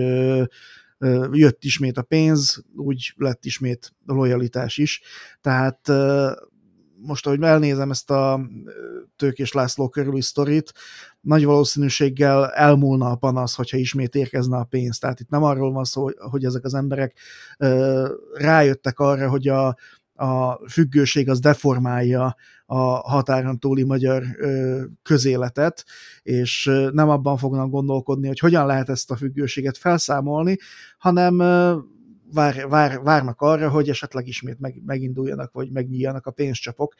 jött ismét a pénz, úgy lett ismét a lojalitás is. Tehát most, ahogy elnézem ezt a Tőkés László körüli sztorit, nagy valószínűséggel elmúlna a panasz, hogyha ismét érkezne a pénz. Tehát itt nem arról van szó, hogy ezek az emberek rájöttek arra, hogy a, a függőség az deformálja a határon túli magyar közéletet, és nem abban fognak gondolkodni, hogy hogyan lehet ezt a függőséget felszámolni, hanem vár, vár, várnak arra, hogy esetleg ismét meg, meginduljanak, vagy megnyíljanak a pénzcsapok,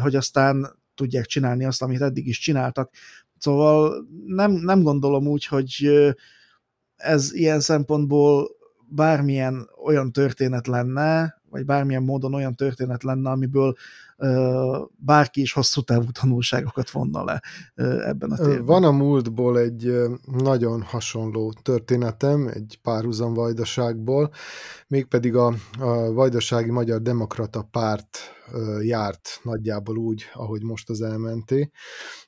hogy aztán tudják csinálni azt, amit eddig is csináltak. Szóval nem, nem gondolom úgy, hogy ez ilyen szempontból bármilyen olyan történet lenne, vagy bármilyen módon olyan történet lenne, amiből bárki is hosszú távú tanulságokat vonna le ebben a térben. Van a múltból egy nagyon hasonló történetem, egy párhuzam vajdaságból, mégpedig a, a Vajdasági Magyar Demokrata Párt járt nagyjából úgy, ahogy most az elmenté,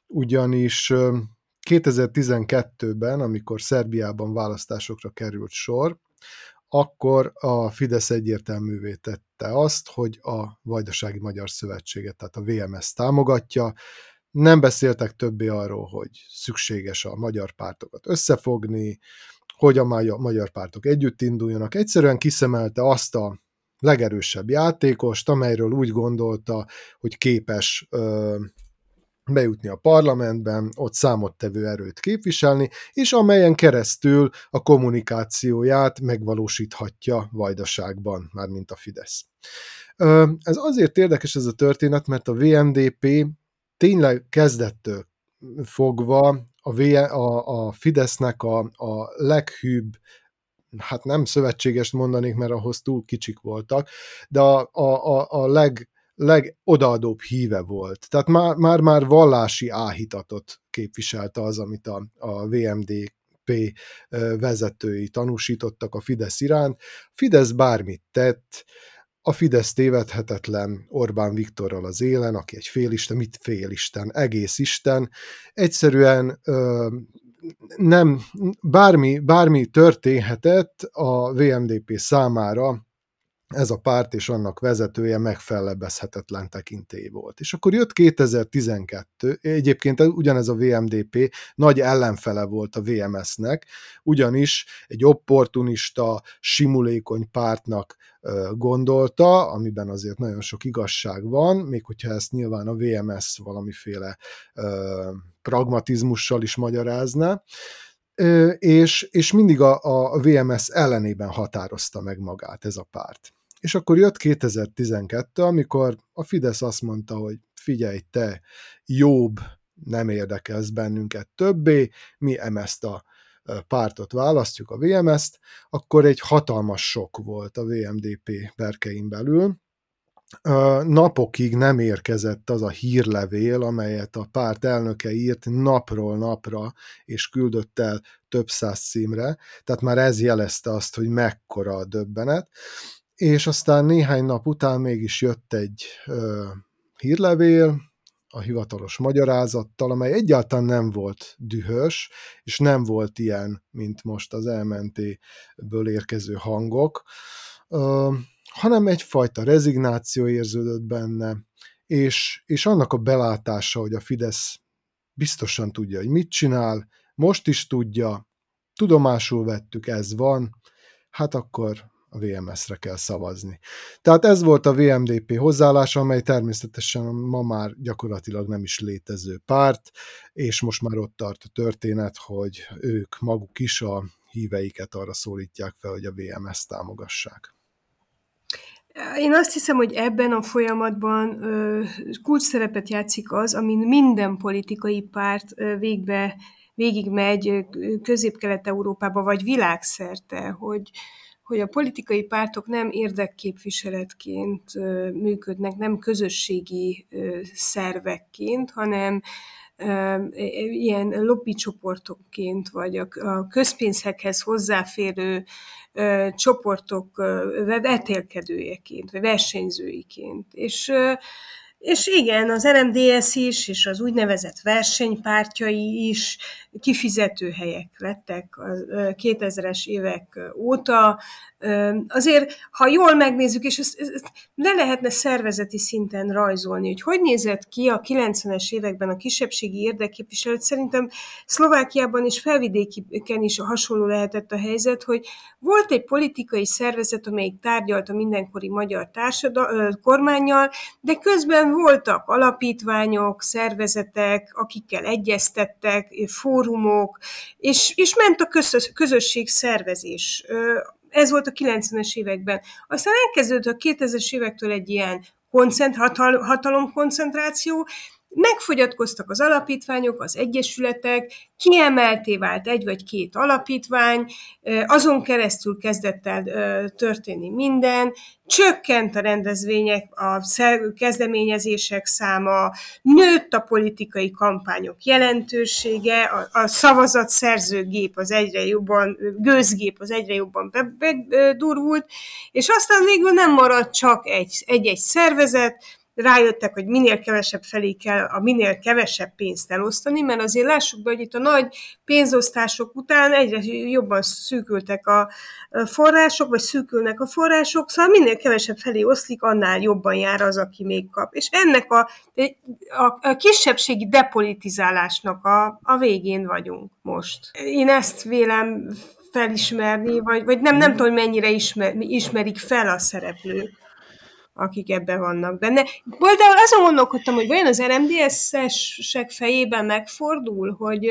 ugyanis 2012-ben, amikor Szerbiában választásokra került sor, akkor a Fidesz egyértelművé tette azt, hogy a Vajdasági Magyar Szövetséget, tehát a VMS támogatja. Nem beszéltek többé arról, hogy szükséges a magyar pártokat összefogni, hogy a magyar pártok együtt induljanak. Egyszerűen kiszemelte azt a legerősebb játékost, amelyről úgy gondolta, hogy képes ö, bejutni a parlamentben, ott számottevő erőt képviselni, és amelyen keresztül a kommunikációját megvalósíthatja Vajdaságban, mármint a Fidesz. Ez azért érdekes ez a történet, mert a VMDP tényleg kezdettől fogva a, a, a Fidesznek a, a leghűbb hát nem szövetséges mondanék, mert ahhoz túl kicsik voltak, de a, a, a leg, legodaadóbb híve volt. Tehát már, már, már vallási áhítatot képviselte az, amit a, a VMDP vezetői tanúsítottak a Fidesz iránt. Fidesz bármit tett, a Fidesz tévedhetetlen Orbán Viktorral az élen, aki egy félisten, mit félisten, egész Isten, egyszerűen ö, nem, bármi, bármi történhetett a VMDP számára, ez a párt és annak vezetője megfellebbezhetetlen tekintély volt. És akkor jött 2012, egyébként ugyanez a VMDP nagy ellenfele volt a VMS-nek, ugyanis egy opportunista, simulékony pártnak gondolta, amiben azért nagyon sok igazság van, még hogyha ezt nyilván a VMS valamiféle pragmatizmussal is magyarázna, és, és mindig a, a VMS ellenében határozta meg magát ez a párt. És akkor jött 2012, amikor a Fidesz azt mondta, hogy figyelj te, jobb, nem érdekelsz bennünket többé, mi ezt a pártot választjuk, a VMS-t, akkor egy hatalmas sok volt a VMDP berkein belül, napokig nem érkezett az a hírlevél, amelyet a párt elnöke írt napról napra, és küldött el több száz címre, tehát már ez jelezte azt, hogy mekkora a döbbenet, és aztán néhány nap után mégis jött egy ö, hírlevél, a hivatalos magyarázattal, amely egyáltalán nem volt dühös, és nem volt ilyen, mint most az elmentéből érkező hangok, ö, hanem egyfajta rezignáció érződött benne, és, és annak a belátása, hogy a Fidesz biztosan tudja, hogy mit csinál, most is tudja, tudomásul vettük, ez van, hát akkor a VMS-re kell szavazni. Tehát ez volt a VMDP hozzáállása, amely természetesen ma már gyakorlatilag nem is létező párt, és most már ott tart a történet, hogy ők maguk is a híveiket arra szólítják fel, hogy a VMS támogassák. Én azt hiszem, hogy ebben a folyamatban kulcs szerepet játszik az, amin minden politikai párt végbe végigmegy közép-kelet-európába, vagy világszerte, hogy, hogy a politikai pártok nem érdekképviseletként működnek, nem közösségi szervekként, hanem ilyen lobbycsoportokként, vagy a közpénzekhez hozzáférő csoportok vetélkedőjeként, vagy versenyzőiként. És és igen, az RMDS is, és az úgynevezett versenypártjai is kifizető helyek lettek a 2000-es évek óta. Azért, ha jól megnézzük, és ezt, ezt le lehetne szervezeti szinten rajzolni, hogy hogy nézett ki a 90-es években a kisebbségi érdekképviselet, szerintem Szlovákiában és felvidéken is hasonló lehetett a helyzet, hogy volt egy politikai szervezet, amelyik tárgyalt a mindenkori magyar társadal- kormányjal, de közben voltak alapítványok, szervezetek, akikkel egyeztettek, fórumok, és, és ment a közösség szervezés. Ez volt a 90-es években. Aztán elkezdődött a 2000-es évektől egy ilyen hatal, hatalomkoncentráció, Megfogyatkoztak az alapítványok, az egyesületek, kiemelté vált egy vagy két alapítvány, azon keresztül kezdett el történni minden, csökkent a rendezvények, a kezdeményezések száma, nőtt a politikai kampányok jelentősége, a, a szavazatszerzőgép az egyre jobban, gőzgép az egyre jobban bedurvult, és aztán végül nem maradt csak egy-egy szervezet, rájöttek, hogy minél kevesebb felé kell a minél kevesebb pénzt elosztani, mert azért lássuk be, hogy itt a nagy pénzosztások után egyre jobban szűkültek a források, vagy szűkülnek a források, szóval minél kevesebb felé oszlik, annál jobban jár az, aki még kap. És ennek a, a, a kisebbségi depolitizálásnak a, a végén vagyunk most. Én ezt vélem felismerni, vagy, vagy nem, nem tudom, hogy mennyire ismer, ismerik fel a szereplők akik ebben vannak benne. De azon gondolkodtam, hogy vajon az RMDS-esek fejében megfordul, hogy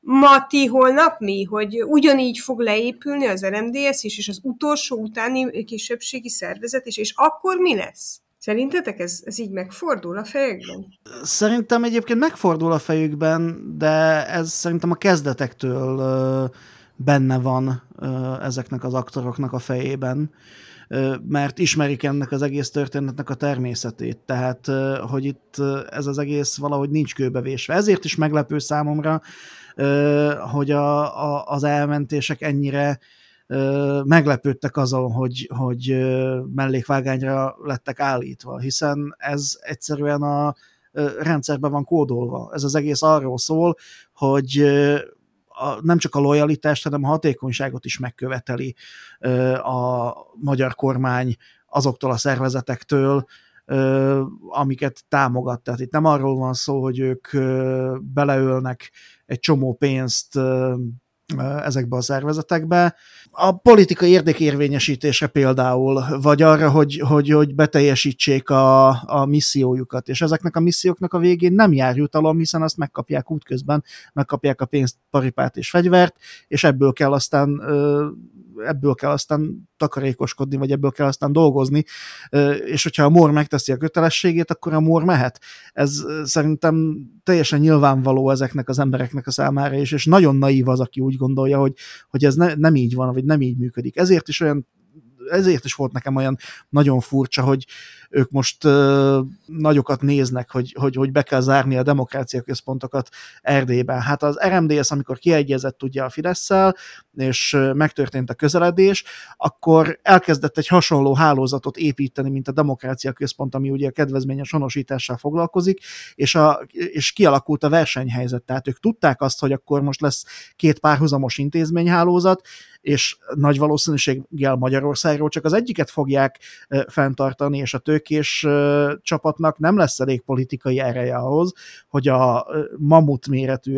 ma ti, holnap mi, hogy ugyanígy fog leépülni az RMDS is, és az utolsó utáni kisebbségi szervezet is, és akkor mi lesz? Szerintetek ez, ez így megfordul a fejükben? Szerintem egyébként megfordul a fejükben, de ez szerintem a kezdetektől benne van ezeknek az aktoroknak a fejében mert ismerik ennek az egész történetnek a természetét, tehát hogy itt ez az egész valahogy nincs kőbevésve. Ezért is meglepő számomra, hogy a, a, az elmentések ennyire meglepődtek azon, hogy, hogy mellékvágányra lettek állítva, hiszen ez egyszerűen a rendszerben van kódolva. Ez az egész arról szól, hogy a, nem csak a lojalitást, hanem a hatékonyságot is megköveteli a magyar kormány azoktól a szervezetektől, amiket támogat. Tehát itt nem arról van szó, hogy ők beleölnek egy csomó pénzt ezekbe a szervezetekbe. A politikai érdekérvényesítésre például, vagy arra, hogy, hogy, hogy beteljesítsék a, a missziójukat, és ezeknek a misszióknak a végén nem jár jutalom, hiszen azt megkapják útközben, megkapják a pénzt, paripát és fegyvert, és ebből kell aztán ebből kell aztán takarékoskodni, vagy ebből kell aztán dolgozni, és hogyha a MOR megteszi a kötelességét, akkor a MOR mehet. Ez szerintem teljesen nyilvánvaló ezeknek az embereknek a számára is, és nagyon naív az, aki úgy gondolja, hogy, hogy ez ne, nem így van, vagy nem így működik. Ezért is olyan ezért is volt nekem olyan nagyon furcsa, hogy ők most uh, nagyokat néznek, hogy, hogy, hogy be kell zárni a demokrácia központokat Erdélyben. Hát az RMDS, amikor kiegyezett ugye a fidesz és megtörtént a közeledés, akkor elkezdett egy hasonló hálózatot építeni, mint a demokrácia központ, ami ugye a kedvezményes honosítással foglalkozik, és, a, és kialakult a versenyhelyzet. Tehát ők tudták azt, hogy akkor most lesz két párhuzamos intézményhálózat, és nagy valószínűséggel Magyarországról csak az egyiket fogják fenntartani, és a tőkés csapatnak nem lesz elég politikai ereje ahhoz, hogy a mamut méretű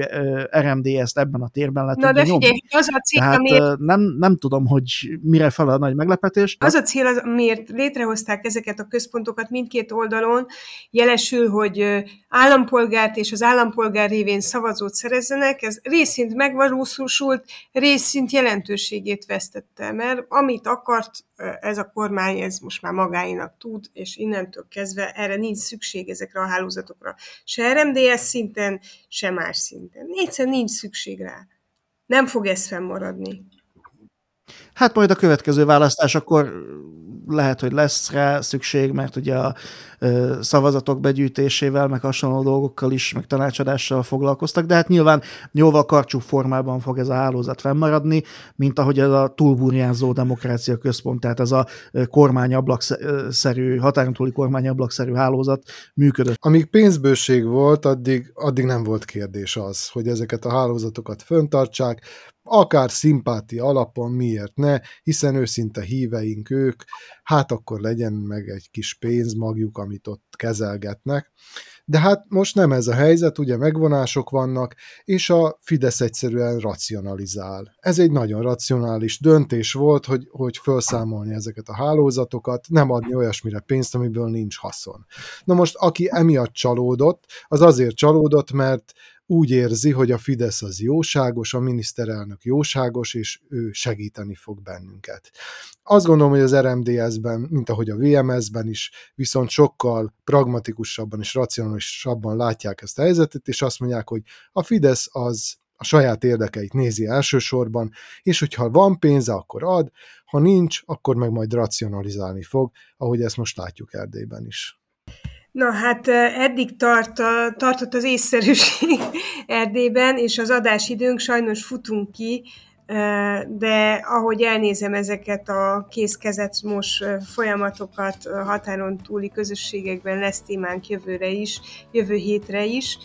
RMDS-t ebben a térben le Na de figyelj, az a cél, Tehát amiért... nem, nem tudom, hogy mire fel a nagy meglepetés. Az a cél, az, miért létrehozták ezeket a központokat mindkét oldalon, jelesül, hogy állampolgárt és az állampolgár révén szavazót szerezzenek, ez részint megvalósult, részint jelentőségét vesztette, mert amit akart ez a kormány, ez most már magáinak tud, és innentől kezdve erre nincs szükség ezekre a hálózatokra. Se RMDS szinten, se más szinten. Egyszerűen nincs szükség rá. Nem fog ez fennmaradni. Hát majd a következő választás akkor lehet, hogy lesz rá szükség, mert ugye a szavazatok begyűjtésével, meg hasonló dolgokkal is, meg tanácsadással foglalkoztak, de hát nyilván jóval karcsú formában fog ez a hálózat fennmaradni, mint ahogy ez a túlburjánzó demokrácia központ, tehát ez a kormányablakszerű, határon túli kormányablakszerű hálózat működött. Amíg pénzbőség volt, addig, addig nem volt kérdés az, hogy ezeket a hálózatokat föntartsák, akár szimpátia alapon, miért ne, hiszen őszinte híveink ők, hát akkor legyen meg egy kis pénzmagjuk, amit ott kezelgetnek. De hát most nem ez a helyzet, ugye megvonások vannak, és a Fidesz egyszerűen racionalizál. Ez egy nagyon racionális döntés volt, hogy, hogy felszámolni ezeket a hálózatokat, nem adni olyasmire pénzt, amiből nincs haszon. Na most, aki emiatt csalódott, az azért csalódott, mert úgy érzi, hogy a Fidesz az jóságos, a miniszterelnök jóságos, és ő segíteni fog bennünket. Azt gondolom, hogy az RMDS-ben, mint ahogy a VMS-ben is, viszont sokkal pragmatikusabban és racionálisabban látják ezt a helyzetet, és azt mondják, hogy a Fidesz az a saját érdekeit nézi elsősorban, és hogyha van pénze, akkor ad, ha nincs, akkor meg majd racionalizálni fog, ahogy ezt most látjuk Erdélyben is. Na hát eddig tart, tartott az észszerűség Erdélyben, és az adásidőnk sajnos futunk ki, de ahogy elnézem ezeket a készkezet most folyamatokat határon túli közösségekben lesz témánk jövőre is, jövő hétre is.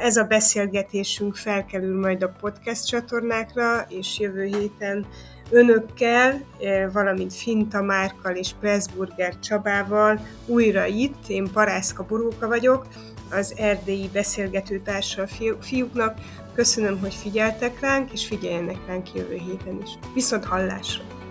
Ez a beszélgetésünk felkerül majd a podcast csatornákra, és jövő héten önökkel, valamint Finta Márkal és Pressburger Csabával újra itt. Én Parászka Boróka vagyok, az erdélyi beszélgetőtársa fiúknak. Köszönöm, hogy figyeltek ránk, és figyeljenek ránk jövő héten is. Viszont hallásra!